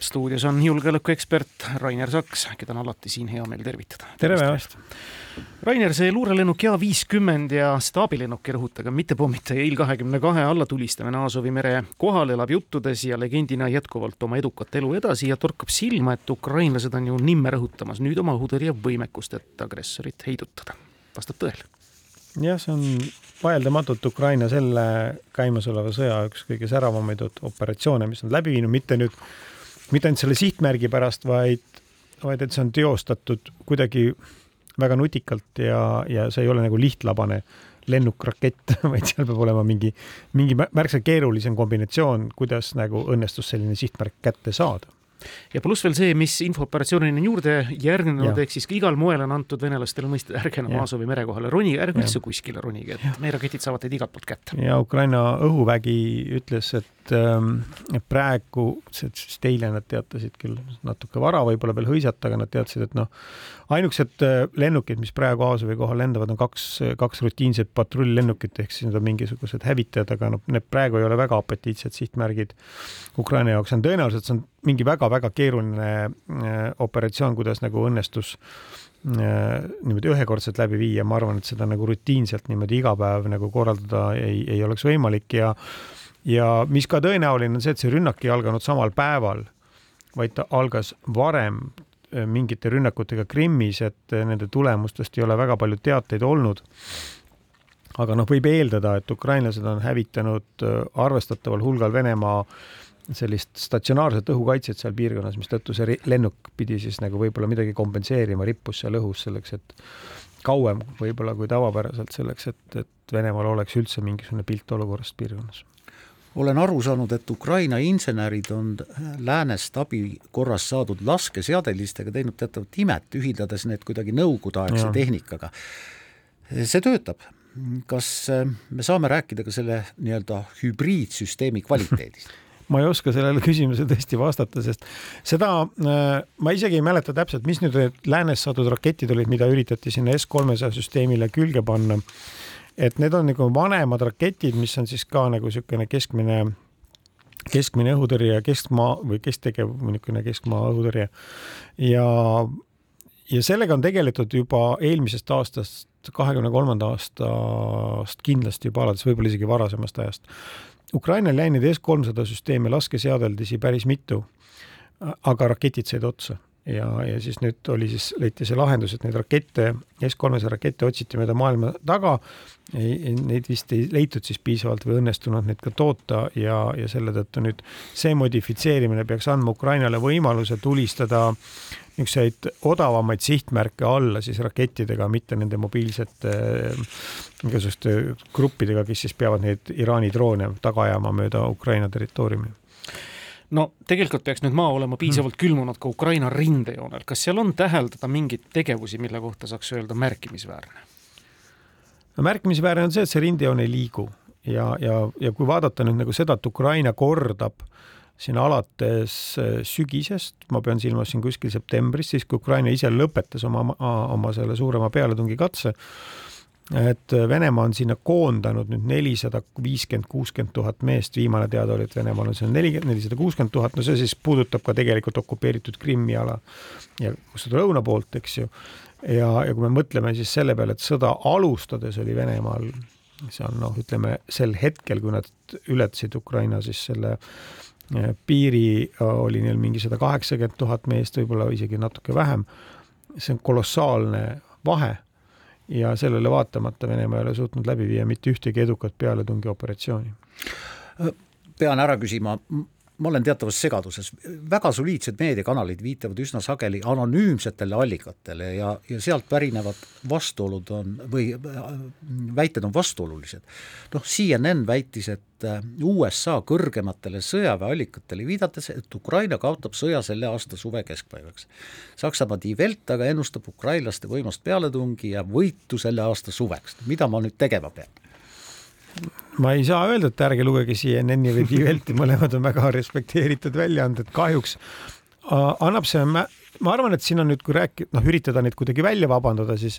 stuudios on julgeolekuekspert Rainer Saks, keda on alati siin hea meel tervitada. tere päevast! Rainer, see luurelennuk JA viiskümmend ja staabilinnuk ei rõhuta ka mittepommitaja Il kahekümne kahe allatulistamine Aasovi mere kohal elab juttudes ja legendina jätkuvalt oma edukat elu edasi ja torkab silma, et ukrainlased on ju nimme rõhutamas nüüd oma õhutõrjevõimekust, et agressorit heidutada. vastab tõele? jah, see on vaieldamatult Ukraina selle käimasoleva sõja üks kõige säravamaid operatsioone, mis nad läbi viinud, mitte nüüd mitte ainult selle sihtmärgi pärast, vaid, vaid et see on teostatud kuidagi väga nutikalt ja, ja see ei ole nagu lihtlabane lennukrakett, vaid seal peab olema mingi, mingi märksa keerulisem kombinatsioon, kuidas nagu õnnestus selline sihtmärk kätte saada. Ja pluss veel see, mis infooperatsioonini on juurde järgnenud, ehk siis igal moel on antud venelastele mõista, ärge enam Aasovi mere kohale ronige, ärge üldse kuskile ronige, et meie raketid saavad teid igalt poolt kätte. ja Ukraina õhuvägi ütles, et Ähm, et praegu, sest eile nad teatasid küll natuke vara võib-olla veel hõisata, aga nad teadsid, et noh, ainukesed äh, lennukid, mis praegu Aasovi kohal lendavad, on kaks, kaks rutiinset patrulllennukit ehk siis need on mingisugused hävitajad, aga noh, need praegu ei ole väga apetiitsed sihtmärgid Ukraina jaoks, on tõenäoliselt see on mingi väga-väga keeruline äh, operatsioon, kuidas nagu õnnestus äh, niimoodi ühekordselt läbi viia, ma arvan, et seda nagu rutiinselt niimoodi iga päev nagu korraldada ei, ei oleks võimalik ja ja mis ka tõenäoline on see, et see rünnak ei alganud samal päeval, vaid ta algas varem äh, mingite rünnakutega Krimmis, et äh, nende tulemustest ei ole väga palju teateid olnud. aga noh, võib eeldada, et ukrainlased on hävitanud äh, arvestataval hulgal Venemaa sellist statsionaarset õhukaitset seal piirkonnas, mistõttu see lennuk pidi siis nagu võib-olla midagi kompenseerima, rippus seal õhus selleks, et kauem võib-olla kui tavapäraselt selleks, et, et Venemaal oleks üldse mingisugune pilt olukorrast piirkonnas olen aru saanud, et Ukraina insenerid on läänest abi korras saadud laskeseadelistega teinud teatavat imet, ühildades need kuidagi nõukogudeaegse tehnikaga. see töötab. kas äh, me saame rääkida ka selle nii-öelda hübriidsüsteemi kvaliteedist ma ei oska sellele küsimusele tõesti vastata, sest seda äh, ma isegi ei mäleta täpselt, mis nüüd need läänest saadud raketid olid, mida üritati sinna S-300 süsteemile külge panna et need on nagu vanemad raketid, mis on siis ka nagu niisugune keskmine, keskmine õhutõrje, keskmaa või kesktegev niisugune keskmaa õhutõrje. ja, ja sellega on tegeletud juba eelmisest aastast, kahekümne kolmanda aastast kindlasti juba alates, võib-olla isegi varasemast ajast. Ukrainal jäi neid S-300 süsteeme laskeseadeldisi päris mitu, aga raketid said otsa ja, ja siis nüüd oli siis, leiti see lahendus, et neid rakette, S-300 rakette otsiti mööda maailma taga. Neid vist ei leitud siis piisavalt või õnnestunud neid ka toota ja, ja selle tõttu nüüd see modifitseerimine peaks andma Ukrainale võimaluse tulistada niisuguseid odavamaid sihtmärke alla siis rakettidega, mitte nende mobiilsete igasuguste gruppidega, kes siis peavad neid Iraani droone taga ajama mööda Ukraina territooriumi no tegelikult peaks nüüd maa olema piisavalt hmm. külmunud ka Ukraina rindejoonel, kas seal on täheldada mingeid tegevusi, mille kohta saaks öelda märkimisväärne? no märkimisväärne on see, et see rindejoon ei liigu ja, ja, ja kui vaadata nüüd nagu seda, et Ukraina kordab siin alates äh, sügisest, ma pean silmas siin kuskil septembris, siis kui Ukraina ise lõpetas oma, oma selle suurema pealetungikatse, et Venemaa on sinna koondanud nüüd nelisada viiskümmend, kuuskümmend tuhat meest, viimane teada oli, et Venemaal on seal nelikümmend, nelisada kuuskümmend tuhat, no see siis puudutab ka tegelikult okupeeritud Krimmi ala ja seda lõuna poolt, eks ju. ja, ja kui me mõtleme siis selle peale, et sõda alustades oli Venemaal seal noh, ütleme sel hetkel, kui nad ületasid Ukraina siis selle eh, piiri, oli neil mingi sada kaheksakümmend tuhat meest, võib-olla isegi natuke vähem. see on kolossaalne vahe ja sellele vaatamata Venemaa ei ole suutnud läbi viia mitte ühtegi edukat pealetungioperatsiooni. pean ära küsima, ma olen teatavas segaduses, väga soliidsed meediakanalid viitavad üsna sageli anonüümsetele allikatele ja, ja sealt pärinevad vastuolud on või väited on vastuolulised. noh, CNN väitis, et äh, USA kõrgematele sõjaväeallikatele viidates, et Ukraina kaotab sõja selle aasta suve keskpaigaks. Saksamaa Die Welt aga ennustab ukrainlaste võimast pealetungi ja võitu selle aasta suveks, mida ma nüüd tegema pean? Ma ei saa öelda, et ärge lugege CNN-i või Die Welti, mõlemad on väga respekteeritud väljaanded, kahjuks annab see, ma arvan, et siin on nüüd, kui rääkida, noh, üritada neid kuidagi välja vabandada, siis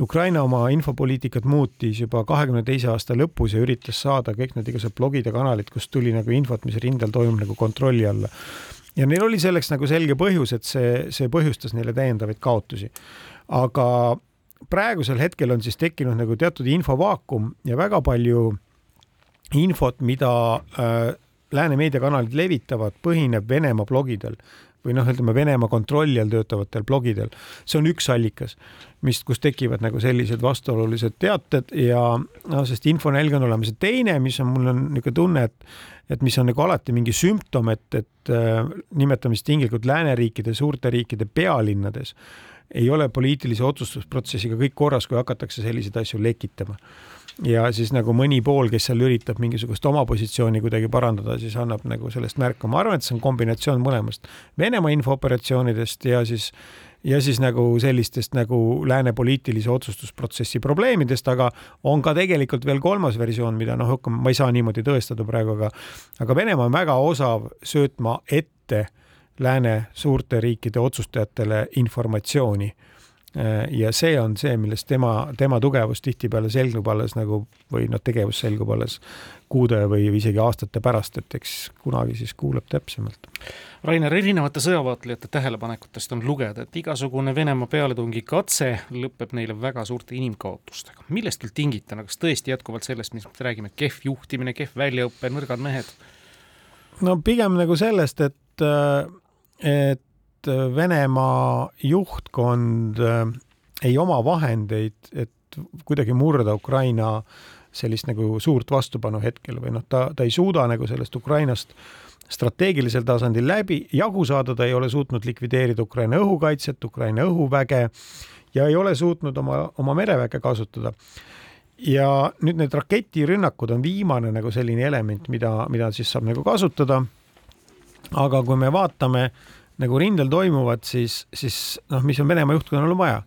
Ukraina oma infopoliitikat muutis juba kahekümne teise aasta lõpus ja üritas saada kõik need igasugused blogid ja kanalid, kust tuli nagu infot, mis rindel toimub nagu kontrolli alla. ja neil oli selleks nagu selge põhjus, et see, see põhjustas neile täiendavaid kaotusi. aga praegusel hetkel on siis tekkinud nagu teatud infovaakum ja väga palju infot, mida äh, lääne meediakanalid levitavad, põhineb Venemaa blogidel või noh, ütleme Venemaa kontrolli all töötavatel blogidel. see on üks allikas, mis, kus tekivad nagu sellised vastuolulised teated ja noh, sest infonälg on olemas ja teine, mis on, mul on niisugune tunne, et et mis on nagu alati mingi sümptom, et, et äh, nimetame siis tinglikult lääneriikide, suurte riikide pealinnades ei ole poliitilise otsustusprotsessiga kõik korras, kui hakatakse selliseid asju lekitama ja siis nagu mõni pool, kes seal üritab mingisugust oma positsiooni kuidagi parandada, siis annab nagu sellest märku. ma arvan, et see on kombinatsioon mõlemast, Venemaa infooperatsioonidest ja siis ja siis nagu sellistest nagu lääne poliitilise otsustusprotsessi probleemidest, aga on ka tegelikult veel kolmas versioon, mida noh, ma ei saa niimoodi tõestada praegu, aga aga Venemaa on väga osav söötma ette lääne suurte riikide otsustajatele informatsiooni Äh, ja see on see, millest tema, tema tugevus tihtipeale selgub alles nagu või noh, tegevus selgub alles kuude või isegi aastate pärast, et eks kunagi siis kuuleb täpsemalt. Rainer, erinevate sõjavaatlejate tähelepanekutest on lugeda, et igasugune Venemaa pealetungi katse lõpeb neile väga suurte inimkaotustega. millest küll tingituna, kas tõesti jätkuvalt sellest, mis me räägime, kehv juhtimine, kehv väljaõpe, nõrgad mehed? no pigem nagu sellest, et, et et äh, Venemaa juhtkond äh, ei oma vahendeid, et kuidagi murda Ukraina sellist nagu suurt vastupanu hetkel või noh, ta, ta ei suuda nagu sellest Ukrainast strateegilisel tasandil läbi jagu saada, ta ei ole suutnud likvideerida Ukraina õhukaitset, Ukraina õhuväge ja ei ole suutnud oma, oma mereväge kasutada. ja nüüd need raketirünnakud on viimane nagu selline element, mida, mida siis saab nagu kasutada. Aga kui me vaatame nagu rindel toimuvad, siis, siis noh, mis on Venemaa juhtkonnal on vaja?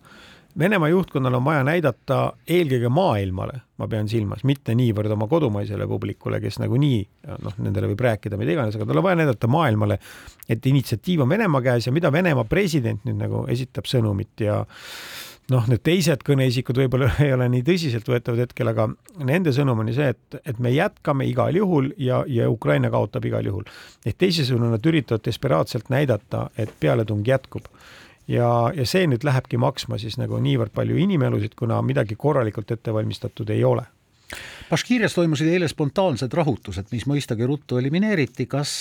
Venemaa juhtkonnal on vaja näidata eelkõige maailmale, ma pean silmas, mitte niivõrd oma kodumaisele publikule, kes nagunii noh, nendele võib rääkida mida iganes, aga tal on vaja näidata maailmale, et initsiatiiv on Venemaa käes ja mida Venemaa president nüüd nagu esitab sõnumit ja noh, need teised kõneisikud võib-olla ei ole nii tõsiseltvõetavad hetkel, aga nende sõnum on ju see, et, et me jätkame igal juhul ja, ja Ukraina kaotab igal juhul. ehk teisisõnu, nad üritavad desperaatselt näidata, et pealetung jätkub. ja, ja see nüüd lähebki maksma siis nagu niivõrd palju inimelusid, kuna midagi korralikult ette valmistatud ei ole Baškiirias toimusid eile spontaansed rahutused, mis mõistagi ruttu elimineeriti, kas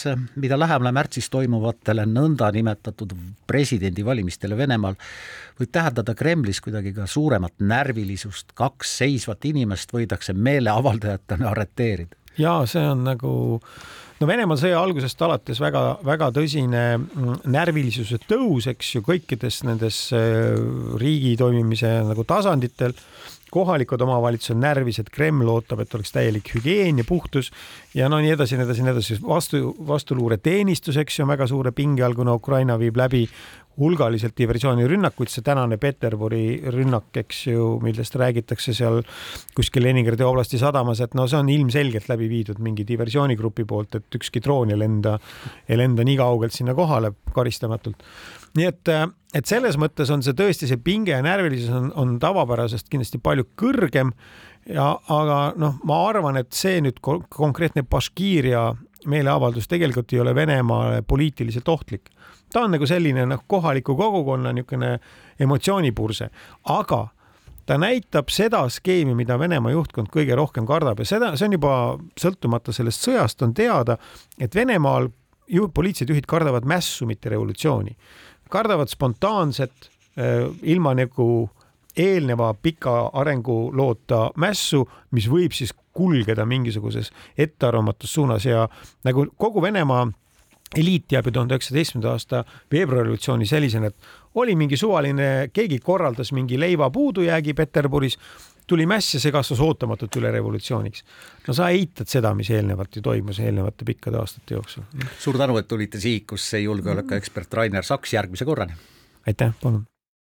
mida lähemale märtsis toimuvatele nõndanimetatud presidendivalimistele Venemaal võib tähendada Kremlis kuidagi ka suuremat närvilisust, kaks seisvat inimest võidakse meeleavaldajatena arreteerida? jaa, see on nagu no Venemaa sõja algusest alates väga-väga tõsine mm, närvilisuse tõus, eks ju, kõikides nendes äh, riigi toimimise nagu tasanditel kohalikud omavalitsused närvis, et Kreml ootab, et oleks täielik hügieen ja puhtus ja no nii edasi, nii edasi, nii edasi. vastu, vastuluureteenistus, eks ju, on väga suure pinge all, kuna Ukraina viib läbi hulgaliselt diversioonirünnakuid, see tänane Peterburi rünnak, eks ju, millest räägitakse seal kuskil Leningradi oblasti sadamas, et no see on ilmselgelt läbi viidud mingi diversioonigrupi poolt, et ükski droon ei lenda, ei lenda nii kaugelt sinna kohale karistamatult. nii et, et selles mõttes on see tõesti, see pinge ja närvilisus on, on tavapärasest kindlasti palju kõrgem. Ja, aga noh, ma arvan, et see nüüd konkreetne Baškiiria meeleavaldus tegelikult ei ole Venemaale poliitiliselt ohtlik. Ta on nagu selline noh, kohaliku kogukonna niisugune emotsioonipurse, aga ta näitab seda skeemi, mida Venemaa juhtkond kõige rohkem kardab. Ja seda, see on juba sõltumata sellest sõjast on teada, et Venemaal ju poliitilised juhid kardavad mässu, mitte revolutsiooni. Kardavad spontaanset äh, ilma nagu eelneva pika arenguloota mässu, mis võib siis kulgeda mingisuguses ettearvamatus suunas. Ja nagu kogu Venemaa eliit teab ju tuhande üheksasaja seitsmenda aasta veebruarirevolutsiooni sellisena, et oli mingi suvaline, keegi korraldas mingi leiva puudujäägi Peterburis, tuli mäss ja see kasvas ootamatult üle revolutsiooniks. no sa eitad seda, mis eelnevalt ju toimus eelnevate pikkade aastate jooksul. suur tänu, et tulite sihikusse, julgeolekuekspert Rainer Saks, järgmise korrani! aitäh, palun!